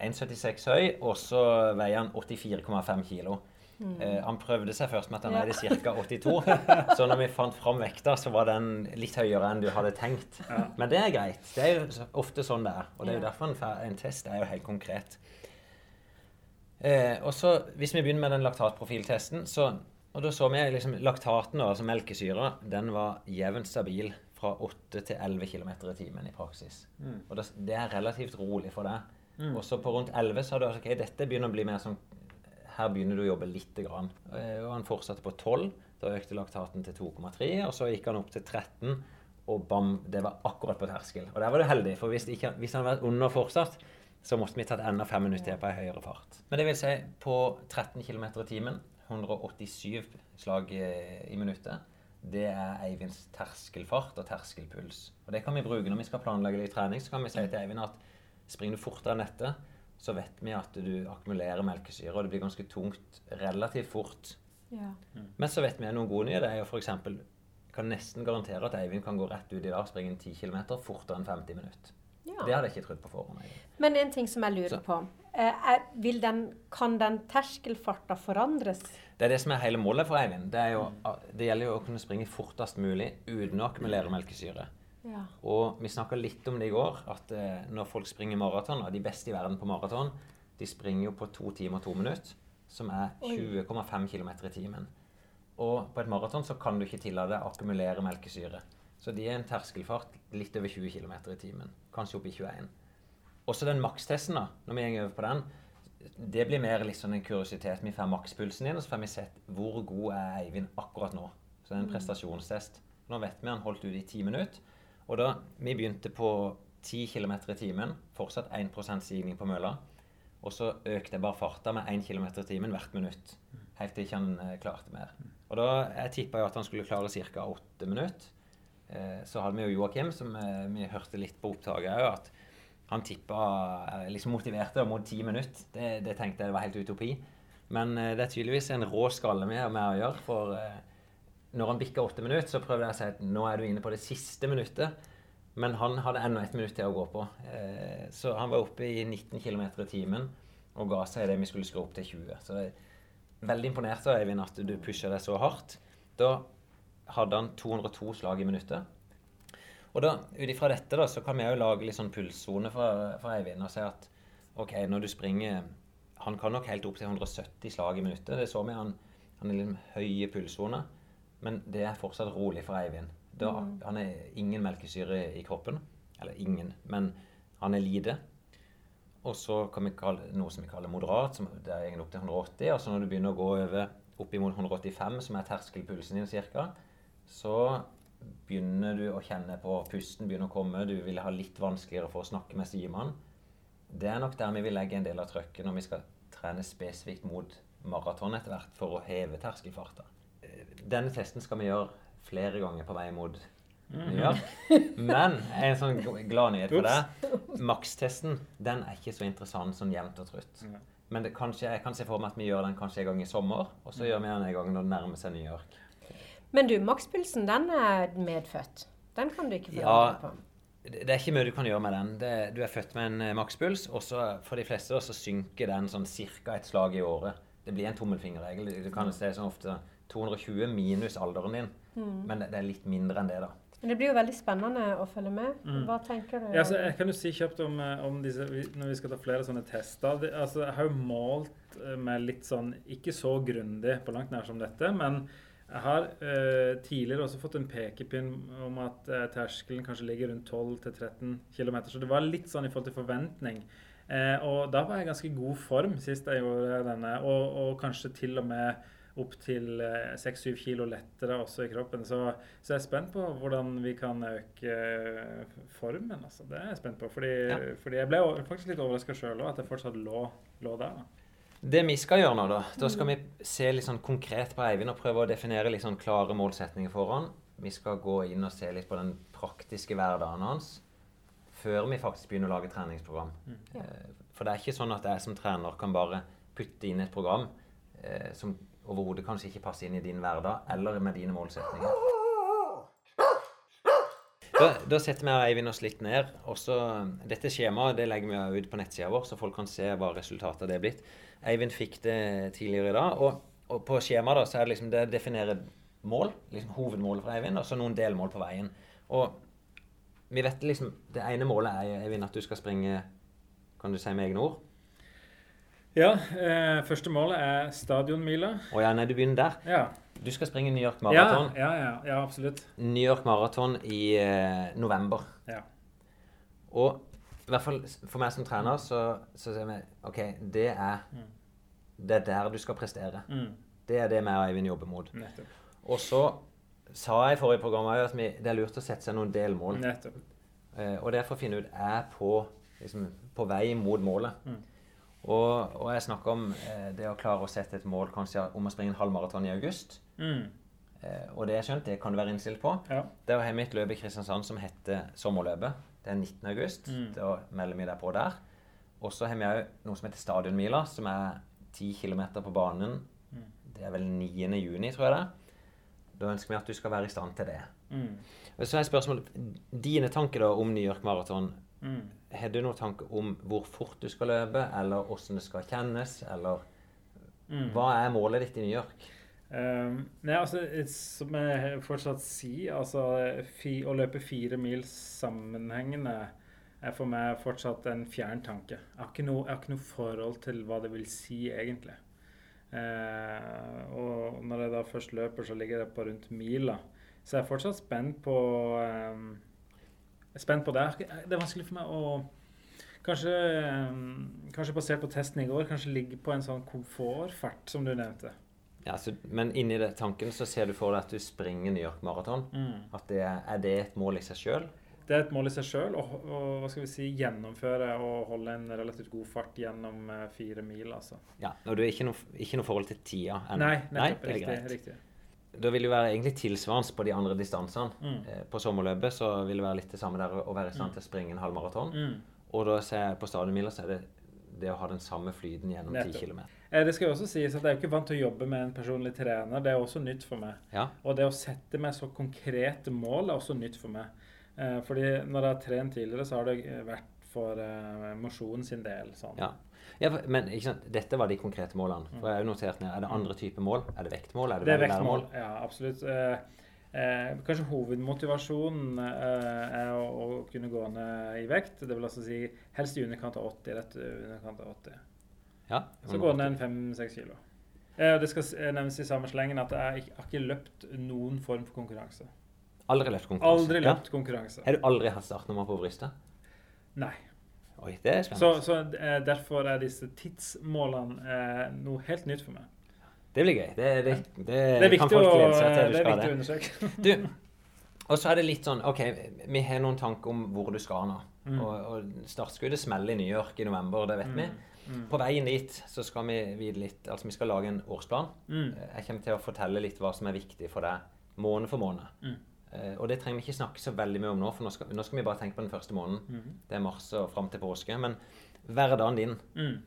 1,76 høy, og så veier han 84,5 kilo. Eh, han prøvde seg først med at han Ja. veide ca. 82. Så når vi fant fram vekta, så var den litt høyere enn du hadde tenkt. Men det er greit. Det er jo ofte sånn det er. Og det er jo derfor en, en test er jo helt konkret. Eh, og så, Hvis vi begynner med den laktatprofiltesten, så og da så vi liksom laktaten, altså melkesyra, den var jevnt stabil fra 8 til 11 km i timen i praksis. Og det, det er relativt rolig for deg. Og så på rundt 11 sa du at ok, dette begynner å bli mer sånn Her begynner du å jobbe lite grann. Eh, Og han fortsatte på 12. Da økte laktaten til 2,3, og så gikk han opp til 13. Og bam, det var akkurat på terskel. Og der var du heldig, for hvis, ikke, hvis han hadde vært under fortsatt, så måtte vi tatt enda fem minutter til på ei høyere fart. Men det vil si, på 13 km i timen, 187 slag eh, i minuttet, det er Eivinds terskelfart og terskelpuls. Og det kan vi bruke når vi skal planlegge litt trening. Så kan vi si til Eivind at springer du fortere enn dette, så vet vi at du akkumulerer melkesyre, og det blir ganske tungt relativt fort. Ja. Men så vet vi noen gode nye. Jeg for kan nesten garantere at Eivind kan gå rett ut i dag og springe 10 km fortere enn 50 minutter. Ja. Det hadde jeg ikke trodd på forhånd. Eivind. Men en ting som jeg lurer Så- på. Eh, er, den, kan den terskelfarta forandres? Det er det som er hele målet for Eivind. Det, jo, det gjelder jo å kunne springe fortest mulig uten å akkumulere melkesyre. Ja. Og vi snakka litt om det i går, at eh, når folk springer maraton, og de beste i verden på maraton, de springer jo på to timer og to minutter, som er 20,5 km i timen. Og på et maraton så kan du ikke tillate deg å akkumulere melkesyre. Så de er en terskelfart litt over 20 km i timen. Kanskje opp i 21. Også den makstesten, da, når vi går over på den, det blir mer litt sånn en kuriositet. Vi får makspulsen din, og så får vi sett hvor god er Eivind akkurat nå. Så det er en prestasjonstest. Nå vet vi han holdt ut i ti minutter. Og da vi begynte på 10 km i timen, fortsatt 1% stigning på mølla. Og så økte jeg bare farta med 1 km i timen hvert minutt. Helt til ikke han eh, klarte mer. Og da jeg tippa at han skulle klare ca. 8 minutter. Eh, så hadde vi jo Joakim, som eh, vi hørte litt på opptaket òg, at han tippa liksom motiverte mot 10 minutter. Det, det tenkte jeg var helt utopi. Men det er tydeligvis en rå skalle vi har med å gjøre. For når han bikker åtte minutter, så prøvde jeg å si at nå er du inne på det siste minuttet. Men han hadde ennå ett minutt til å gå på. Eh, så han var oppe i 19 km i timen og ga seg det vi skulle skru opp til 20. Så det er veldig imponert av Eivind at du pusher deg så hardt. Da hadde han 202 slag i minuttet. Og da, ut ifra dette da, så kan vi jo lage litt sånn pulssone for, for Eivind og si at ok, når du springer Han kan nok helt opp til 170 slag i minuttet. Det så vi. Han, han er liksom høye pulssoner. Men det er fortsatt rolig for Eivind. Da, Han er ingen melkesyre i kroppen. Eller ingen, men han er lite. Og så kan vi kalle noe som vi kaller moderat, som det er egentlig opp til 180. Og så når du begynner å gå over opp imot 185, som er terskelpulsen din cirka, så begynner du å kjenne på pusten begynner å komme. Du vil ha litt vanskeligere for å snakke med Simon. Det er nok der vi vil legge en del av trøkket når vi skal trene spesifikt mot maraton etter hvert for å heve terskelfarta. Denne testen skal vi gjøre flere ganger på vei mot New York. Men en sånn glad nyhet for deg. Makstesten den er ikke så interessant sånn jevnt og trutt. Men det, kanskje, jeg kan se for meg at vi gjør den kanskje en gang i sommer, og så gjør vi den en gang når det nærmer seg New York. Men du, makspulsen, den er medfødt. Den kan du ikke Ja. forandre på. Det er ikke mye du kan gjøre med den. Det, du er født med en eh, makspuls, og så for de fleste da, så synker den sånn ca. et slag i året. Det blir en tommelfingerregel. Du kan se sånn ofte 220 minus alderen din, men det, det er litt mindre enn det, da. Men det blir jo veldig spennende å følge med. Hva tenker du? Ja, altså, jeg kan jo si kjapt om, eh, om disse, når vi skal ta flere sånne tester. Altså, jeg har jo målt eh, med litt sånn, ikke så grundig på langt nær som dette, men jeg har eh, tidligere også fått en pekepinn om at eh, terskelen kanskje ligger rundt 12-13 km. Så det var litt sånn i forhold til forventning. Eh, og da var jeg i ganske god form sist jeg gjorde denne, og, og kanskje til og med opp til eh, 6-7 kilo lettere også i kroppen. Så, så jeg er spent på hvordan vi kan øke eh, formen. Altså. Det er jeg spent på. Fordi, Ja. fordi jeg ble faktisk litt overraska sjøl òg, at jeg fortsatt lå, lå der. Da. Det vi skal gjøre nå, da Da skal vi se litt sånn konkret på Eivind og prøve å definere litt sånn klare målsetninger for han. Vi skal gå inn og se litt på den praktiske hverdagen hans før vi faktisk begynner å lage treningsprogram. Ja. Eh, For det er ikke sånn at jeg som trener kan bare putte inn et program eh, som overhodet kanskje ikke passer inn i din hverdag eller med dine målsetninger. Da, da setter vi og Eivind oss litt ned. Også, Dette skjemaet det legger vi ut på nettsida vår, så folk kan se hva resultatet det er blitt. Eivind fikk det tidligere i dag. Og, og på skjemaet da, så er det liksom det definerer mål, liksom hovedmålet for Eivind, og så noen delmål på veien. Og vi vet liksom Det ene målet er Eivind, at du skal springe Kan du si med egne ord? Ja, eh, første målet er stadionmila. Å ja, nei, du begynner der. Ja. Du skal springe New York Marathon. ja, ja, ja, absolutt. New York Marathon i eh, november. Ja. Og i hvert fall for meg som trener, så, så sier vi OK, det er Det er der du skal prestere. Mm, Det er det vi og Eivind jobber mot. nettopp. Og så sa jeg i forrige program at vi, det er lurt å sette seg noen delmål. nettopp. Eh, og det er for å finne ut er på liksom, på vei mot målet. Og, og jeg snakker om eh, det å klare å sette et mål kanskje om å springe en halvmaraton i august. Mm. Eh, og det jeg skjønt, det kan du være innstilt på. Ja. Det er å ha et løp i Kristiansand som heter Sommerløpet. Det er 19. august. Mm. Da melder vi deg på der. Og så har vi òg noe som heter Stadionmila, som er 10 km på banen. Mm. Det er vel 9. juni, tror jeg det. Da ønsker vi at du skal være i stand til det. Mm. Så er spørsmålet Dine tanker da om New York Marathon. Mm. Har du noen tanker om hvor fort du skal løpe, eller hvordan det skal kjennes, eller Mm. Hva er målet ditt i New York? Um, nei, altså, som jeg fortsatt sier, altså fi, Å løpe fire mil sammenhengende er for meg fortsatt en fjern tanke. Jeg har ikke noe, har ikke noe forhold til hva det vil si, egentlig. Uh, og når jeg da først løper, så ligger jeg på rundt mila. Så jeg er fortsatt spent på um, Spent på det. Det er vanskelig for meg å Kanskje, um, kanskje basert på testen i går, kanskje ligge på en sånn komfortfart, som du nevnte. Ja, så, men inni det tanken så ser du for deg at du springer New York Marathon. Mm. At det er, er det et mål i seg sjøl? Det er et mål i seg sjøl å hva skal vi si, gjennomføre og holde en relativt god fart gjennom eh, fire mil. altså. Ja, og du har ikke noe, ikke noe forhold til tida ennå? Nei, nettopp. er riktig. riktig. Da vil det jo være egentlig tilsvarende på de andre distansene. Mm. Eh, På sommerløpet så vil det være litt det samme der å være i stand til å springe en halvmaraton. Mm. Og da ser jeg på stadionmila så er det det å ha den samme flyten gjennom 10 kilometer. km. Eh, Det skal jo også sies at jeg er jo ikke vant til å jobbe med en personlig trener. Det er også nytt for meg. Ja. Og det å sette meg så konkrete mål er også nytt for meg. Eh, fordi når jeg har trent tidligere, så har det vært for uh, mosjonen sin del. Sånn. ja. ja men dette var de konkrete målene. For jeg har jo notert ned. Er det andre typer mål? Er det vektmål? Er det, Det er vektmål. Ja, absolutt. Eh, eh, kanskje hovedmotivasjonen eh, er å, å kunne gå ned i vekt. Det vil altså si helst i underkant av 80. Rett i underkant av 80. Ja. Så gå ned en 5-6 kilo. Eh, det skal nevnes i samme slengen at jeg ikke- har ikke løpt noen form for konkurranse. Aldri løpt konkurranse? Aldri løpt konkurranse. Ja. Har du aldri hatt startnummer på brystet? Nei. Oi, det er spennende. så så derfor er disse tidsmålene eh, noe helt nytt for meg. Det blir gøy. Det, det, det, Det er viktig, å, det er viktig å undersøke. Du, og så er det litt sånn OK, vi har noen tanker om hvor du skal nå. Mm. Og, og startskuddet smeller i New York i november, det vet vi. Mm. På veien dit så skal vi vite litt Altså, vi skal lage en årsplan. Mm. Jeg kommer til å fortelle litt hva som er viktig for deg måned for måned. Mm. Eh, og det trenger vi ikke snakke så veldig mye om nå, for nå skal, nå skal vi bare tenke på den første måneden. Mm. Det er mars og fram til påske. Men hverdagen din, Mm.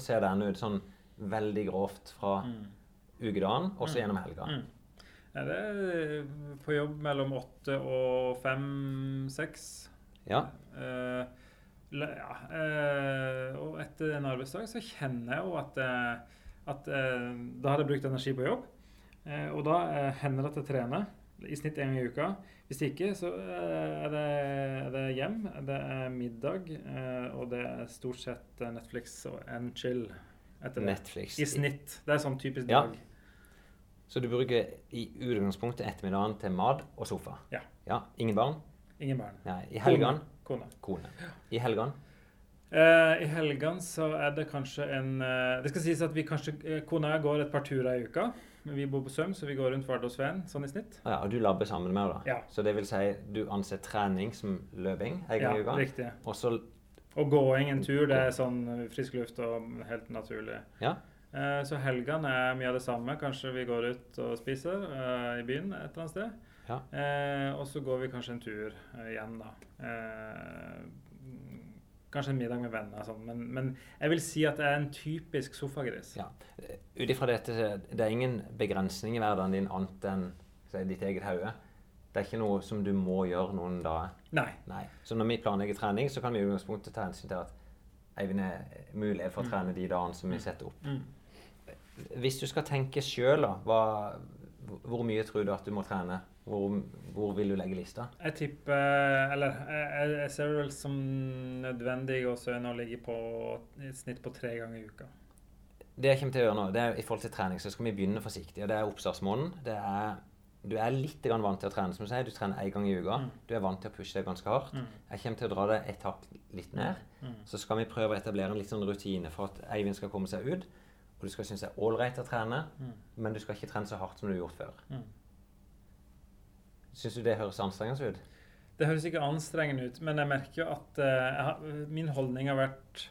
ser den ut sånn veldig grovt fra Mm. ukedagen og så gjennom helga? Mm. Ja, det er på jobb mellom åtte og fem-seks. Ja. Eh, ja, eh, og etter en arbeidsdag så kjenner jeg jo at, eh, at eh, da har jeg brukt energi på jobb. Eh, og da hender det at jeg trener i snitt en gang i uka. Hvis ikke, så eh, er det, er det hjem. Det er middag, eh, og det er stort sett eh, Netflix og en chill etter det. Netflix. I snitt. Det er sånn typisk Ja. dag. Så du bruker i utgangspunktet ettermiddagen til mat og sofa? Ja. ja. Ingen barn? Ingen barn. Nei. I helgene? Kone. Kone. I helgene? Uh, I helgene så er det kanskje en uh, Det skal sies at vi kanskje uh, Kona går et par turer i uka. Vi bor på Søm, så vi går rundt Vardø og Sveen, sånn i snitt. Ah, ja, og du labber sammen med henne, da? Ja. Så det vil si du anser trening som løping Ja, uka? riktig. Og så Og gåing en tur, det er sånn frisk luft og helt naturlig. Ja. Eh, så helgene er mye av det samme. Kanskje vi går ut og spiser eh, i byen et eller annet sted. Ja. Eh, og så går vi kanskje en tur eh, igjen, da. Eh, kanskje en middag med venner. Sånn. Men, men jeg vil si at det er en typisk sofagris. Ja. Ut ifra dette det er ingen begrensning i hverdagen din annet enn si, ditt eget hode. Det er ikke noe som du må gjøre noen dager. Nei. Nei. Så når vi planlegger trening, så kan vi i utgangspunktet ta hensyn til at Eivind har mulighet for å trene de dagene som vi setter opp. Mm. Hvis du skal tenke sjøl, hvor mye tror du at du må trene? Hvor, hvor vil du legge lista? Jeg tipper Eller jeg, jeg ser det vel som nødvendig å nå ligge på et snitt på tre ganger i uka. Det jeg kommer til å gjøre nå, det er i forhold til trening, så skal vi begynne forsiktig. og Det er oppstartsmåneden. Det er, du er litt vant til å trene, som du sier. Du trener én gang i uka. Mm. Du er vant til å pushe deg ganske hardt. Mm. Jeg kommer til å dra deg et hakk litt ned. Mm. Så skal vi prøve å etablere en litt sånn rutine for at Eivind skal komme seg ut. Og du skal synes det er ålreit å trene, Mm. men du skal ikke trene så hardt som du har gjort før. Syns du det høres anstrengende ut? Det høres ikke anstrengende ut, men jeg merker jo at eh, har, min holdning har vært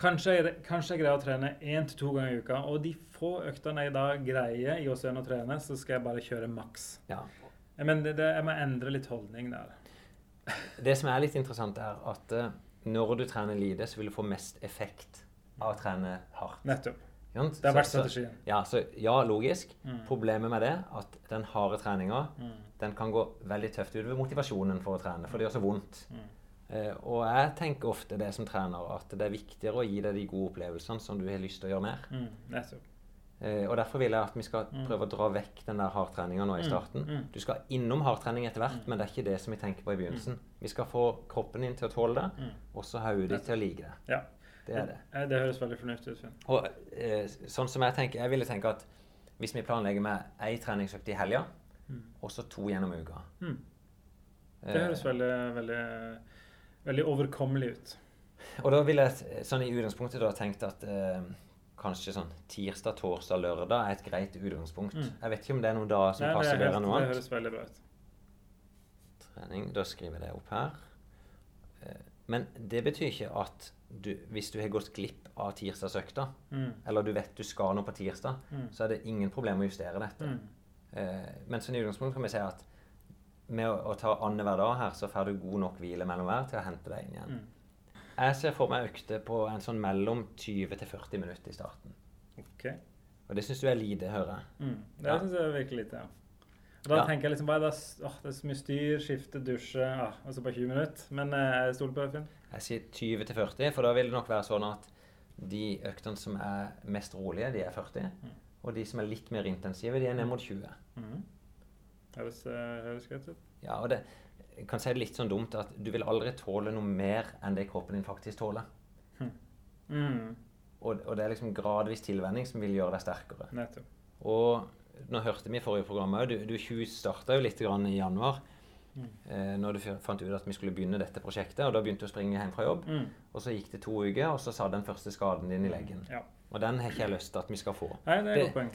Kanskje kanskje jeg greier å trene én til to ganger i uka. Og de få øktene jeg da greier i Åsøen å trene, så skal jeg bare kjøre maks. Ja. Men det, det, jeg må endre litt holdning der. Det som er litt interessant, er at eh, når du trener lite, så vil du få mest effekt av å trene hardt. Nettopp. Det har vært strategien. Ja, så ja, logisk. Mm. Problemet med det er at den harde treninga Mm. den kan gå veldig tøft utover motivasjonen for å trene, for det gjør så vondt. Mm. Eh, og jeg tenker ofte det som trener, at det er viktigere å gi deg de gode opplevelsene som du har lyst til å gjøre mer. Mm. Eh, og derfor vil jeg at vi skal Mm. prøve å dra vekk den der hardtreninga nå i Mm, starten. Du skal innom hardtrening etter hvert, men det er ikke det som vi tenker på i begynnelsen. Vi skal få kroppen din til å tåle det, og så hodet ditt til å like det. Ja. Det er det. Eh, Det høres veldig fornuftig ut. Finn. Og eh, sånn som jeg tenker, jeg ville tenke at hvis vi planlegger med ei treningsøkt i helga, Mm. og så to gjennom uka Mm. Det Eh, høres veldig, veldig, veldig overkommelig ut. Og da ville jeg sånn i utgangspunktet da tenkt at eh, kanskje sånn tirsdag, torsdag, lørdag er et greit utgangspunkt. Mm. Jeg vet ikke om det er noen dager som Nei, passer er bedre enn noe det annet. høres veldig bra ut. Trening, da skriver jeg det opp her. Eh, Men det betyr ikke at du, hvis du har gått glipp av tirsdagsøkta, Mm. eller du vet du skal noe på tirsdag, Mm. så er det ingen problem å justere dette. Mm. Eh, men i utgangspunktet kan vi si at med å, å ta annenhver dag her, så får du god nok hvile mellom hver til å hente deg inn igjen. Mm. Jeg ser for meg økter på en sånn mellom 20 til 40 minutter i starten. Okay. Og det syns du er lite, hører jeg. Mm. Det Ja. synes jeg virker litt, ja. Og da Ja. tenker jeg liksom bare det åh, det er så mye styr, skifte, dusje ah, Altså bare 20 minutter. Men eh, jeg stoler på Finn. Jeg sier 20 til 40, for da vil det nok være sånn at de øktene som er mest rolige, de er 40. Og de som er litt mer intensive, de er ned mot 20. Mm. Høres, eh, høres greit ut. Ja, og det jeg kan si det litt sånn dumt at du vil aldri tåle noe mer enn det kroppen din faktisk tåler. Mm. Og, og det er liksom gradvis tilvenning som vil gjøre deg sterkere. Nettopp. Og nå hørte vi i forrige program òg, du, du starta jo litt grann i januar. Eh, når du fant ut at vi skulle begynne dette prosjektet, og da begynte du å springe hjem fra jobb. Mm. Og så gikk det to uker, og så sa den første skaden din i leggen. Ja. Og den har ikke jeg lyst til at vi skal få. Nei, det er et poeng.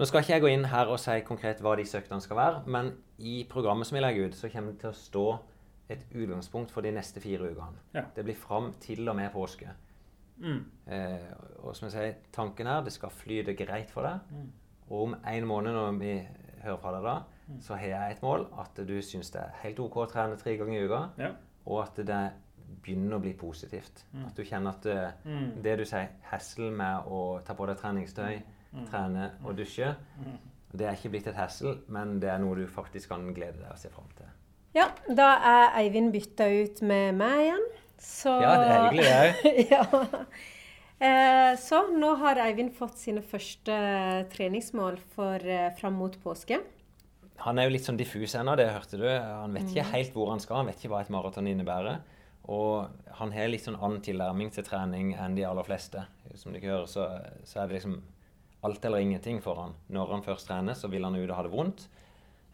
Nå skal ikke jeg gå inn her og si konkret hva de søknadene skal være, men i programmet som vi legger ut, så kommer det til å stå et utgangspunkt for de neste fire ukene. Ja. Det blir fram til og med påske. Mm. Eh, og som jeg sier, tanken er det skal flyte greit for deg. Mm. Og om en måned når vi hører fra deg da, Mm. så har jeg et mål at du syns det er helt OK å trene tre ganger i uka, Ja. og at det begynner å bli positivt. Mm. At du kjenner at eh, Mm. det du sier, hessel med å ta på deg treningstøy, Mm. trene og dusje, Mm. det er ikke blitt et hessel, men det er noe du faktisk kan glede deg og se fram til. Ja, da er Eivind bytta ut med meg igjen. Så Ja, det er hyggelig, det ja. Eh, Så nå har Eivind fått sine første treningsmål for eh, fram mot påske. Han er jo litt sånn diffus ennå, det hørte du. Han vet ikke helt hvor han skal, han vet ikke hva et maraton innebærer. Og han har litt sånn annen tilnærming til trening enn de aller fleste. Som dere hører, så, så er det liksom alt eller ingenting for han. Når han først trener, så vil han ut og ha det vondt.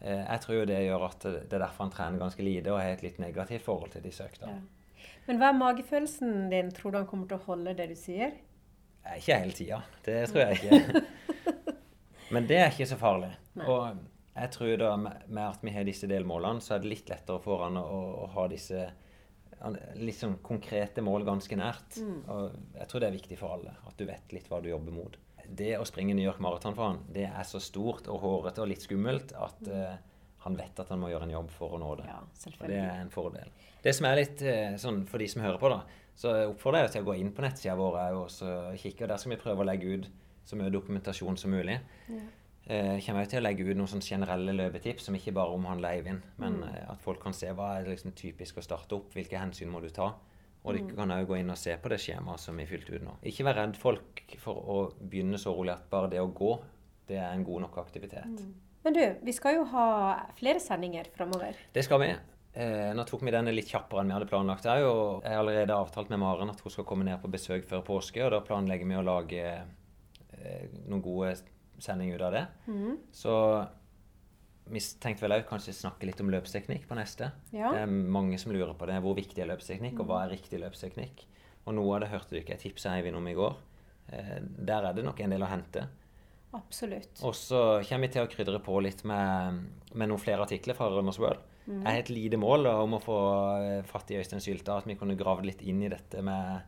Eh, Jeg tror jo det gjør at det er derfor han trener ganske lite og har et litt negativt forhold til disse øktene. Men hva er magefølelsen din? Tror du han kommer til å holde det du sier? Eh, Ikke hele tida. Det tror jeg ikke. Men det er ikke så farlig. Nei. Og jeg tror da med at vi har disse delmålene, så er det litt lettere for han å, å ha disse litt sånn konkrete mål ganske nært. Og jeg tror det er viktig for alle, at du vet litt hva du jobber mot. Det å springe New York Marathon for han, det er så stort og hårete og litt skummelt at eh, han vet at han må gjøre en jobb for å nå det. Ja, Og det er en fordel. Det som er litt eh, sånn for de som hører på, da, så oppfordrer jeg til å gå inn på nettsida vår og kikke. og Der skal vi prøve å legge ut så mye dokumentasjon som mulig. Eh, kommer jeg til å legge ut noen sånne generelle løpetips som ikke bare omhandler Eivind, men mm. at folk kan se hva er liksom typisk å starte opp, hvilke hensyn må du ta. Og dere kan òg gå inn og se på det skjemaet som vi fylte ut nå. Ikke vær redd folk for å begynne så rolig at bare det å gå, det er en god nok aktivitet. Men du, vi skal jo ha flere sendinger framover. Det skal vi. Eh, nå tok vi denne litt kjappere enn vi hadde planlagt. Jeg har allerede avtalt med Maren at hun skal komme ned på besøk før påske. og Da planlegger vi å lage eh, noen gode sendinger ut av det. Så vi tenkte vel òg kanskje snakke litt om løpsteknikk på neste. Ja. Det er mange som lurer på det. Hvor viktig er løpsteknikk, og hva er riktig løpsteknikk? Og noe av det hørte du ikke jeg tipsa Eivind om i går. Eh, der er det nok en del å hente. Absolutt. Og så kommer vi til å krydre på litt med, med noen flere artikler fra Runners World. Mm. Et lite mål om å få eh, fatt i Øystein Sylta, at vi kunne gravd litt inn i dette med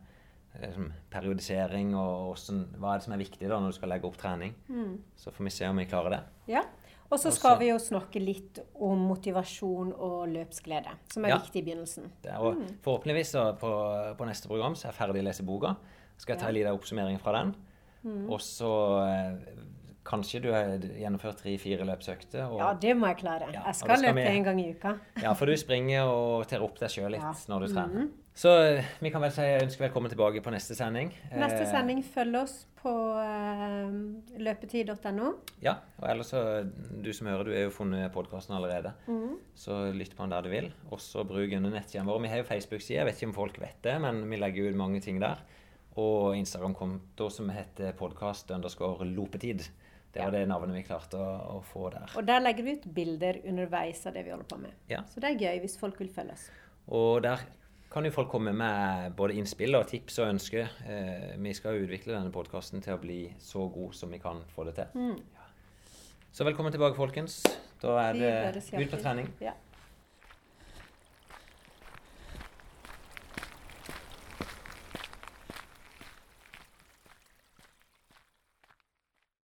eh, liksom, periodisering og hvordan, hva er det som er viktig da når du skal legge opp trening. Mm. Så får vi se om vi klarer det. Ja. Og så skal så- vi jo snakke litt om motivasjon og løpsglede, som er Ja. viktig i begynnelsen. det og forhåpentligvis så på, på neste program så er jeg ferdig å lese boka. Skal jeg ta Ja. en liten oppsummering fra den. Og så eh, kanskje du har gjennomført tre-fire løpsøkter. Ja, det må jeg klare. Ja, Jeg skal skal løpe en gang i uka. Ja, for du springer og ter opp deg sjøl litt Ja. når du trener. Så eh, vi kan vel si ønsker velkommen tilbake på neste sending. Neste Eh, sending følg oss på uh, løpetid.no. Ja, og ellers så, du som hører, du har jo funnet podkasten allerede. Så lytt på den der du vil. Og så bruk under nettsidene vår. Vi har jo Facebook-side, jeg vet ikke om folk vet det, men vi legger ut mange ting der. Og Instagram-konto som heter podkast underscore lopetid. Det var Ja. det navnet vi klarte å, å få der. Og der legger vi ut bilder underveis av det vi holder på med. Ja. Så det er gøy hvis folk vil følge oss. Og der kan jo folk komme med både innspill og tips og ønsker. Eh, vi skal jo utvikle denne podkasten til å bli så god som vi kan få det til. Ja. Så velkommen tilbake, folkens. Da er Vi det ut på trening. Ja.